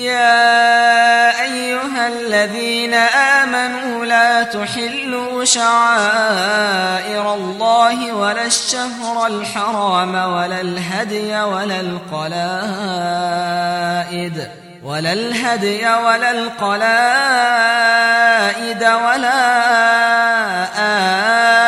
يا أيها الذين آمنوا لا تحلوا شعائر الله ولا الشهر الحرام ولا الهدي ولا القلائد ولا الهدي ولا القلائد ولا آمين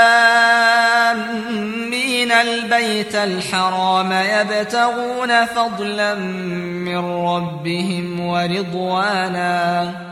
البيت الحرام يبتغون فضلا من ربهم ورضوانا.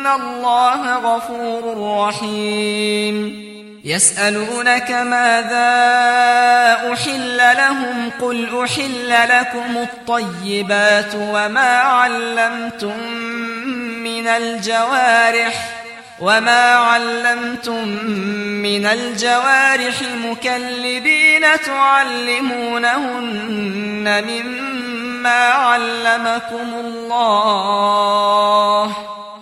إن الله غفور رحيم يسألونك ماذا أحل لهم قل أحل لكم الطيبات وما علمتم من الجوارح وما علمتم من الجوارح مكلبين تعلمونهن مما علمكم الله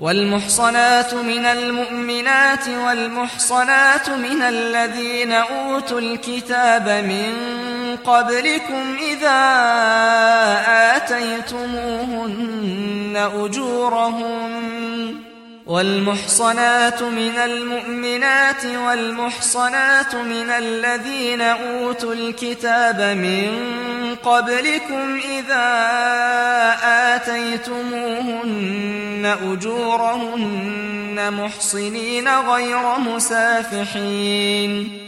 والمحصنات من المؤمنات والمحصنات من الذين أوتوا الكتاب من قبلكم إذا آتيتموهن أجورهن والمحصنات من المؤمنات والمحصنات من الذين أوتوا الكتاب من قبلكم إذا آتيتموهن أجورهن محصنين غير مسافحين.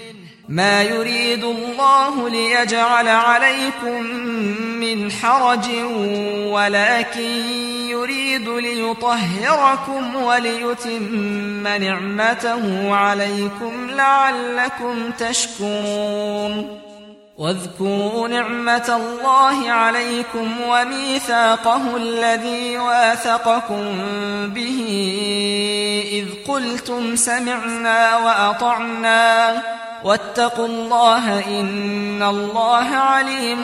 ما يريد الله ليجعل عليكم من حرج ولكن يريد ليطهركم وليتم نعمته عليكم لعلكم تشكرون. واذكروا نعمة الله عليكم وميثاقه الذي واثقكم به إذ قلتم سمعنا وأطعنا. واتقوا الله إن الله عليم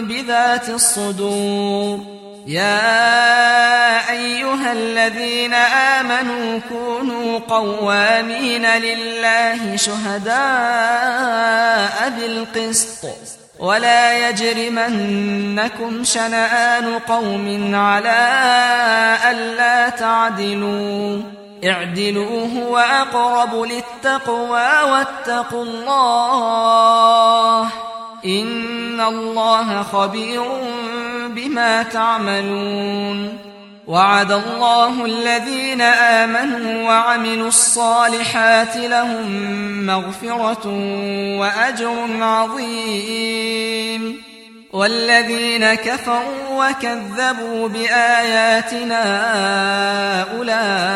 بذات الصدور. يا أيها الذين آمنوا كونوا قوامين لله شهداء بالقسط. ولا يجرمنكم شنآن قوم على ألا تعدلوا. اعدلوا هو أقرب للتقوى واتقوا الله إن الله خبير بما تعملون وعد الله الذين آمنوا وعملوا الصالحات لهم مغفرة وأجر عظيم والذين كفروا وكذبوا بآياتنا أولئك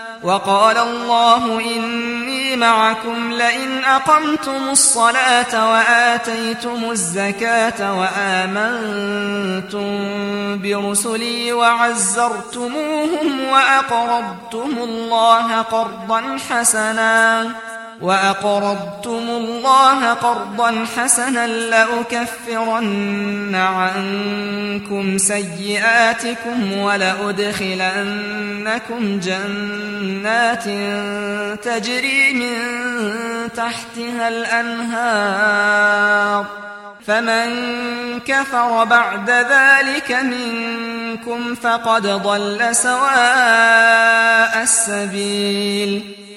وقال الله إني معكم لئن أقمتم الصلاة وآتيتم الزكاة وآمنتم برسلي وعزرتموهم وأقرضتم الله قرضا حسناً وأقرضتم الله قرضا حسنا لأكفرن عنكم سيئاتكم ولأدخلنكم جنات تجري من تحتها الأنهار فمن كفر بعد ذلك منكم فقد ضل سواء السبيل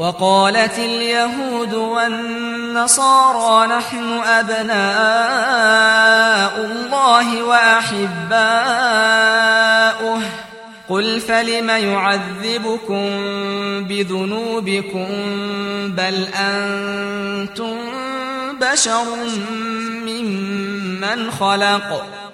وقالت اليهود والنصارى نحن أبناء الله وأحباؤه. قل فلم يعذبكم بذنوبكم بل أنتم بشر ممن خلق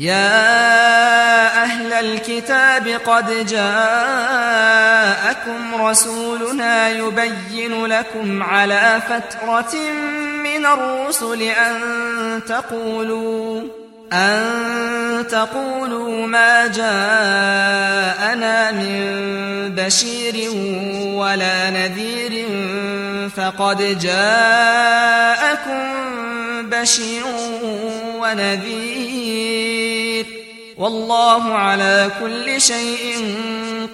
يا أهل الكتاب قد جاءكم رسولنا يبين لكم على فترة من الرسل أن تقولوا أن تقولوا ما جاءنا من بشير ولا نذير فقد جاءكم بشير ونذير والله على كل شيء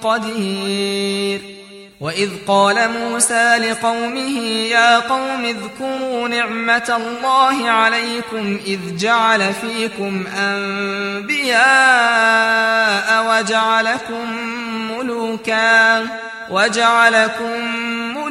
قدير وإذ قال موسى لقومه يا قوم اذكروا نعمة الله عليكم إذ جعل فيكم أنبياء وجعلكم ملوكا وجعلكم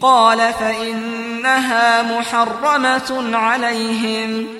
قال فإنها محرمة عليهم.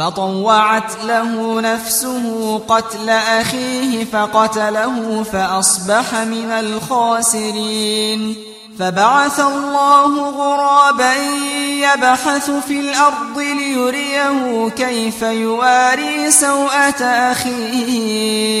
فطوعت له نفسه قتل أخيه فقتله فأصبح من الخاسرين. فبعث الله غرابا يبحث في الأرض ليريه كيف يواري سوءة أخيه.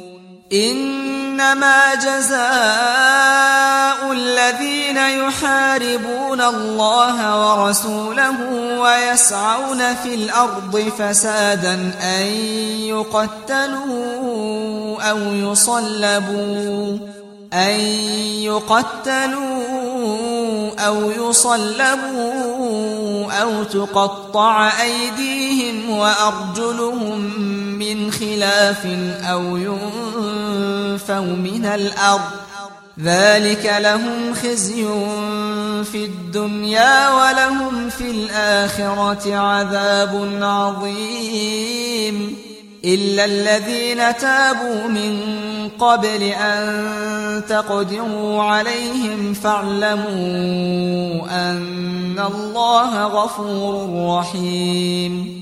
إنما جزاء الذين يحاربون الله ورسوله ويسعون في الأرض فسادا أن يقتلوا أو يصلبوا أن يقتلوا أو يصلبوا أو تقطع أيديهم وأرجلهم من خلاف أو ينفوا من الأرض ذلك لهم خزي في الدنيا ولهم في الآخرة عذاب عظيم إلا الذين تابوا من قبل أن تقدروا عليهم فاعلموا أن الله غفور رحيم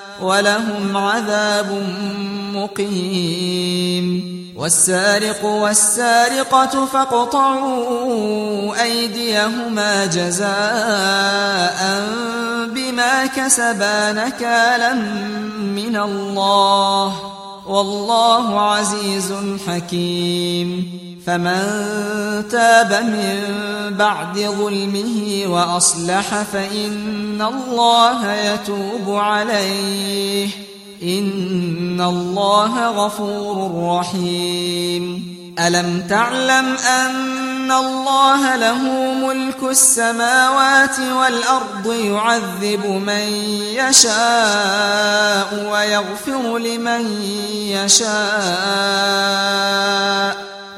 ولهم عذاب مقيم. والسارق والسارقة فاقطعوا أيديهما جزاء بما كسبا نكالا من الله. والله عزيز حكيم. فمن تاب من بعد ظلمه وأصلح فإن الله يتوب عليه. إن الله غفور رحيم. ألم تعلم أن الله له ملك السماوات والأرض يعذب من يشاء ويغفر لمن يشاء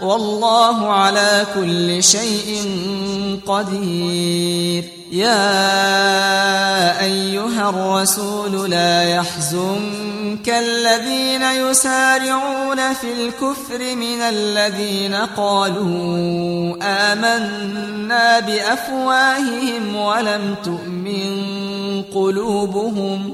والله على كل شيء قدير. يا أيها الرسول لا يحزنك الذين يسارعون في الكفر من الذين قالوا آمنا بأفواههم ولم تؤمن قلوبهم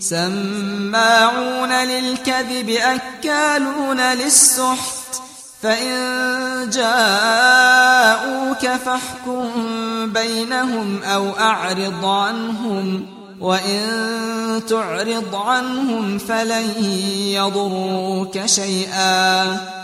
سماعون للكذب أكالون للسحت. فإن جاءوك فاحكم بينهم أو أعرض عنهم وإن تعرض عنهم فلن يضروك شيئا.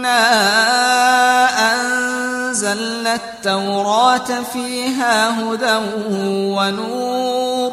إنا أنزلنا التوراة فيها هدى ونور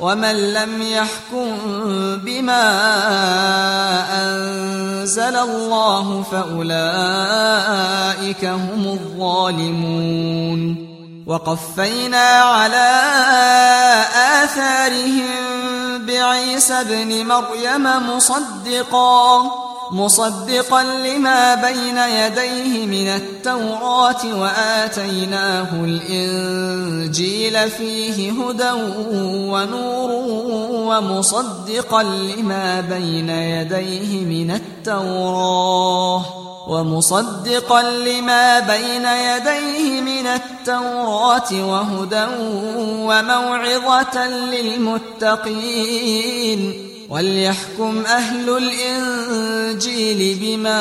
ومن لم يحكم بما أنزل الله فأولئك هم الظالمون. وقفينا على آثارهم بعيسى ابن مريم مصدقا. مصدقا لما بين يديه من التوراة وآتيناه الإنجيل فيه هدى ونور ومصدقا لما بين يديه من التوراة. ومصدقا لما بين يديه من التوراة وهدى وموعظة للمتقين وليحكم أهل الإنجيل بما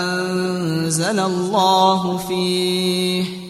أنزل الله فيه.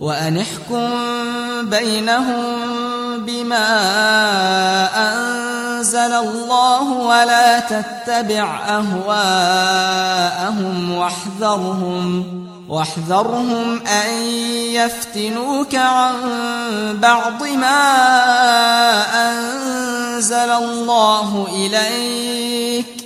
وأنحكم بينهم بما أنزل الله ولا تتبع أهواءهم واحذرهم واحذرهم أن يفتنوك عن بعض ما أنزل الله إليك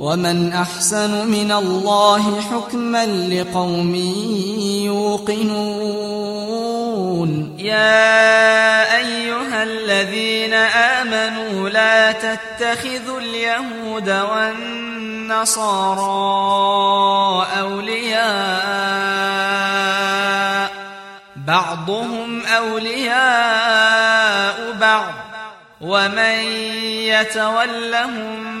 ومن أحسن من الله حكما لقوم يوقنون. يا أيها الذين آمنوا لا تتخذوا اليهود والنصارى أولياء. بعضهم أولياء بعض. ومن يتولهم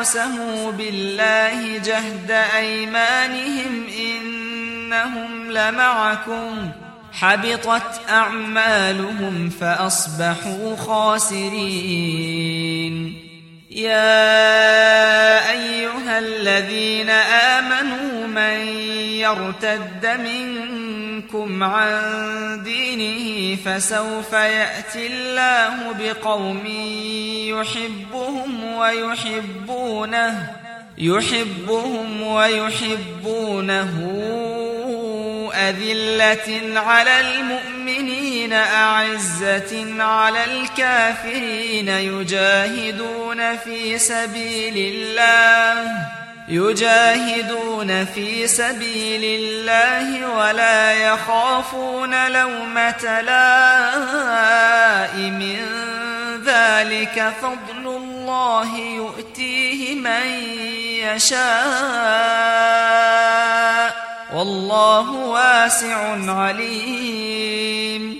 أقسموا بالله جهد أيمانهم إنهم لمعكم. حبطت أعمالهم فأصبحوا خاسرين. يا أيها الذين آمنوا من يرتد منكم عن دينه فسوف يأتي الله بقوم يحبهم ويحبونه يحبهم ويحبونه أذلة على المؤمنين. أعزة على الكافرين يجاهدون في سبيل الله يجاهدون في سبيل الله ولا يخافون لومة لائم. ذلك فضل الله يؤتيه من يشاء. والله واسع عليم.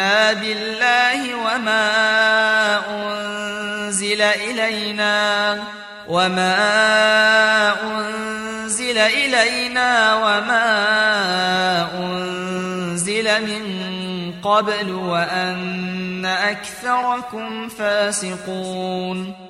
آمنا بالله وما أنزل إلينا وما أنزل إلينا وما أنزل من قبل وأن أكثركم فاسقون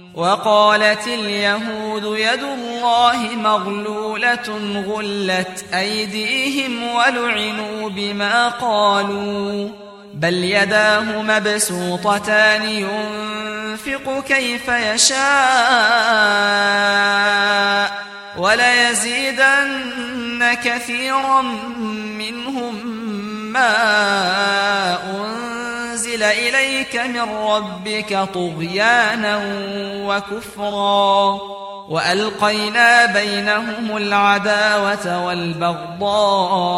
وقالت اليهود يد الله مغلولة غلت أيديهم ولعنوا بما قالوا. بل يداه مبسوطتان ينفق كيف يشاء وليزيدن كثيرا منهم ما أنزل أنزل إليك من ربك طغيانا وكفرا وألقينا بينهم العداوة والبغضاء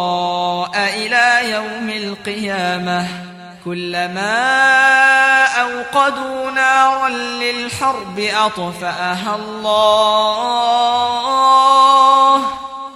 إلى يوم القيامة كلما أوقدوا نارا للحرب أطفأها الله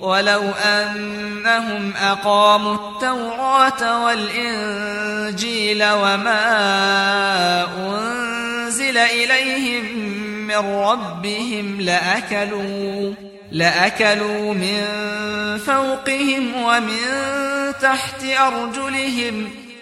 ولو أنهم أقاموا التوراة والإنجيل وما أنزل إليهم من ربهم لأكلوا لأكلوا من فوقهم ومن تحت أرجلهم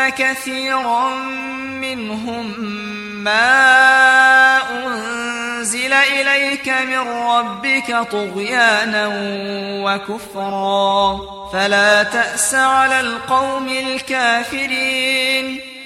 كثيرا منهم ما أنزل إليك من ربك طغيانا وكفرا فلا تأس على القوم الكافرين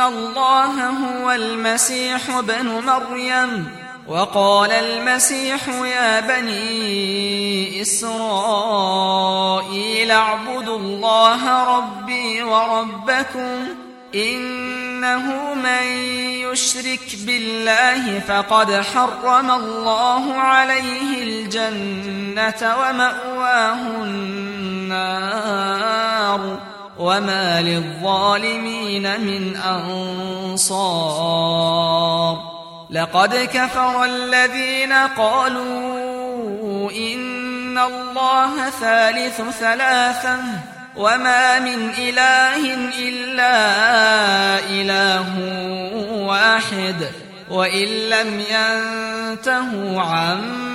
الله هو المسيح ابن مريم وقال المسيح يا بني إسرائيل اعبدوا الله ربي وربكم إنه من يشرك بالله فقد حرم الله عليه الجنة ومأواه النار وما للظالمين من أنصار لقد كفر الذين قالوا إن الله ثالث ثلاثة وما من إله إلا إله واحد وإن لم ينتهوا عما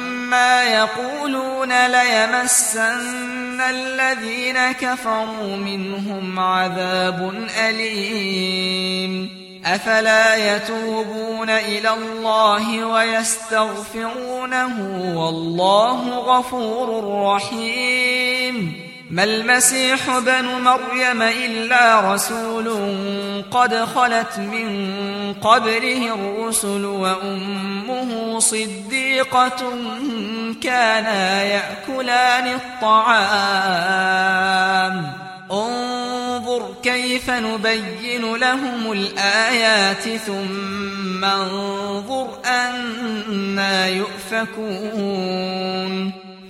يقولون ليمسن الذين كفروا منهم عذاب أليم. أفلا يتوبون إلى الله ويستغفرونه والله غفور رحيم. ما المسيح ابن مريم إلا رسول قد خلت من قبره الرسل وأمه صديقة كانا يأكلان الطعام. انظر كيف نبين لهم الآيات ثم انظر أنا يؤفكون.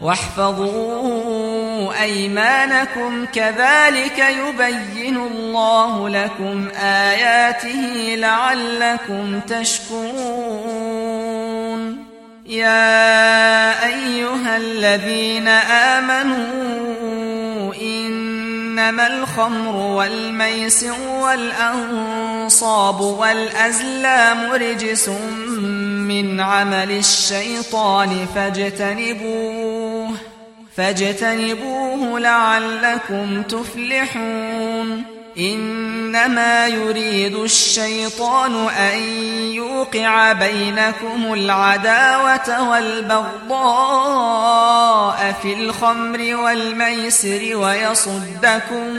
واحفظوا أيمانكم كذلك يبين الله لكم آياته لعلكم تشكرون. يا أيها الذين آمنوا إنما الخمر والميسر والأنصاب والأزلام رجس من عمل الشيطان فاجتنبوه فاجتنبوه لعلكم تفلحون. إنما يريد الشيطان أن يوقع بينكم العداوة والبغضاء في الخمر والميسر ويصدكم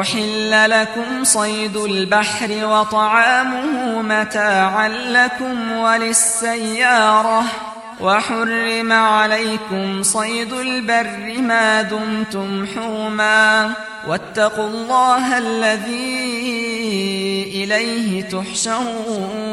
أحل لكم صيد البحر وطعامه متاعا لكم وللسيارة. وحرم عليكم صيد البر ما دمتم حرما واتقوا الله الذي إليه تحشرون.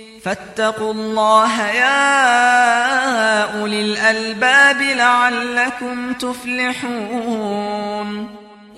فاتقوا الله يا أولي الألباب لعلكم تفلحون.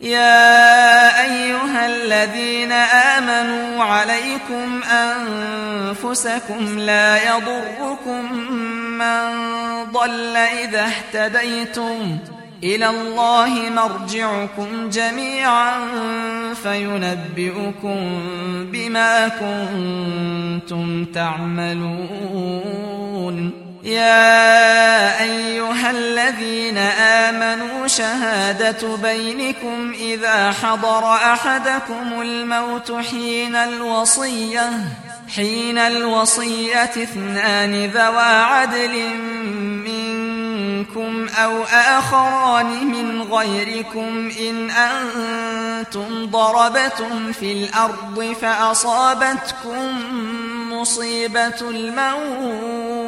يا أيها الذين آمنوا عليكم أنفسكم لا يضركم من ضل إذا اهتديتم إلى الله مرجعكم جميعا فينبئكم بما كنتم تعملون. يا أيها الذين آمنوا شهادة بينكم إذا حضر أحدكم الموت حين الوصية حين الوصية اثنان ذوى عدل منكم أو آخران من غيركم إن أنتم ضربتم في الأرض فأصابتكم مصيبة الموت.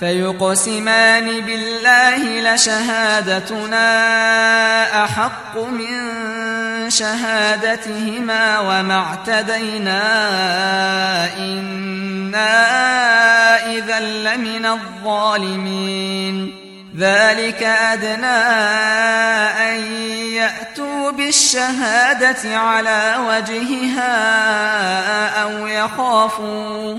فيقسمان بالله لشهادتنا أحق من شهادتهما وما اعتدينا إنا إذا لمن الظالمين. ذلك أدنى أن يأتوا بالشهادة على وجهها أو يخافوا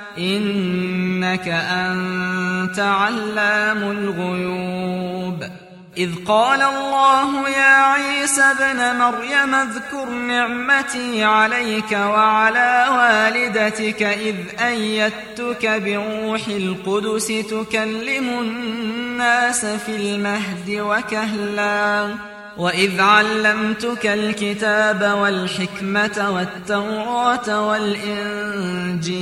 إنك أنت علام الغيوب. إذ قال الله يا عيسى ابن مريم اذكر نعمتي عليك وعلى والدتك إذ أيدتك بروح القدس تكلم الناس في المهد وكهلاً. وإذ علمتك الكتاب والحكمة والتوراة والإنجيل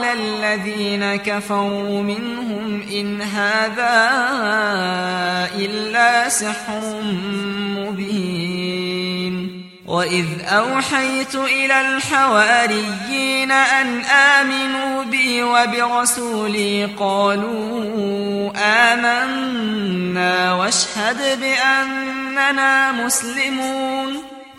الذين كفروا منهم إن هذا إلا سحر مبين وإذ أوحيت إلى الحواريين أن آمنوا بي وبرسولي قالوا آمنا واشهد بأننا مسلمون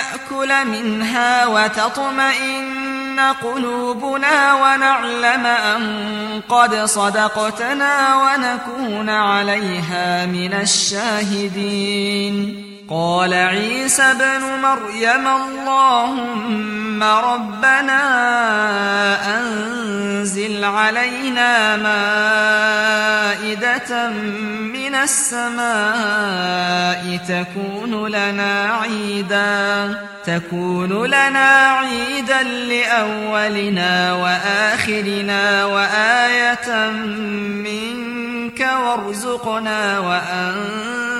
نأكل منها وتطمئن قلوبنا ونعلم أن قد صدقتنا ونكون عليها من الشاهدين. قال عيسى بن مريم اللهم ربنا أنزل علينا مائدة من السماء تكون لنا عيدا تكون لنا عيدا لأولنا وآخرنا وآية منك وارزقنا وأنت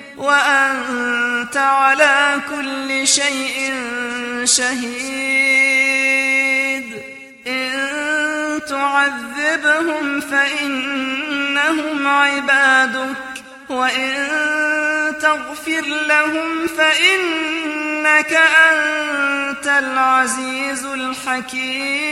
وأنت على كل شيء شهيد. إن تعذبهم فإنهم عبادك وإن تغفر لهم فإنك أنت العزيز الحكيم.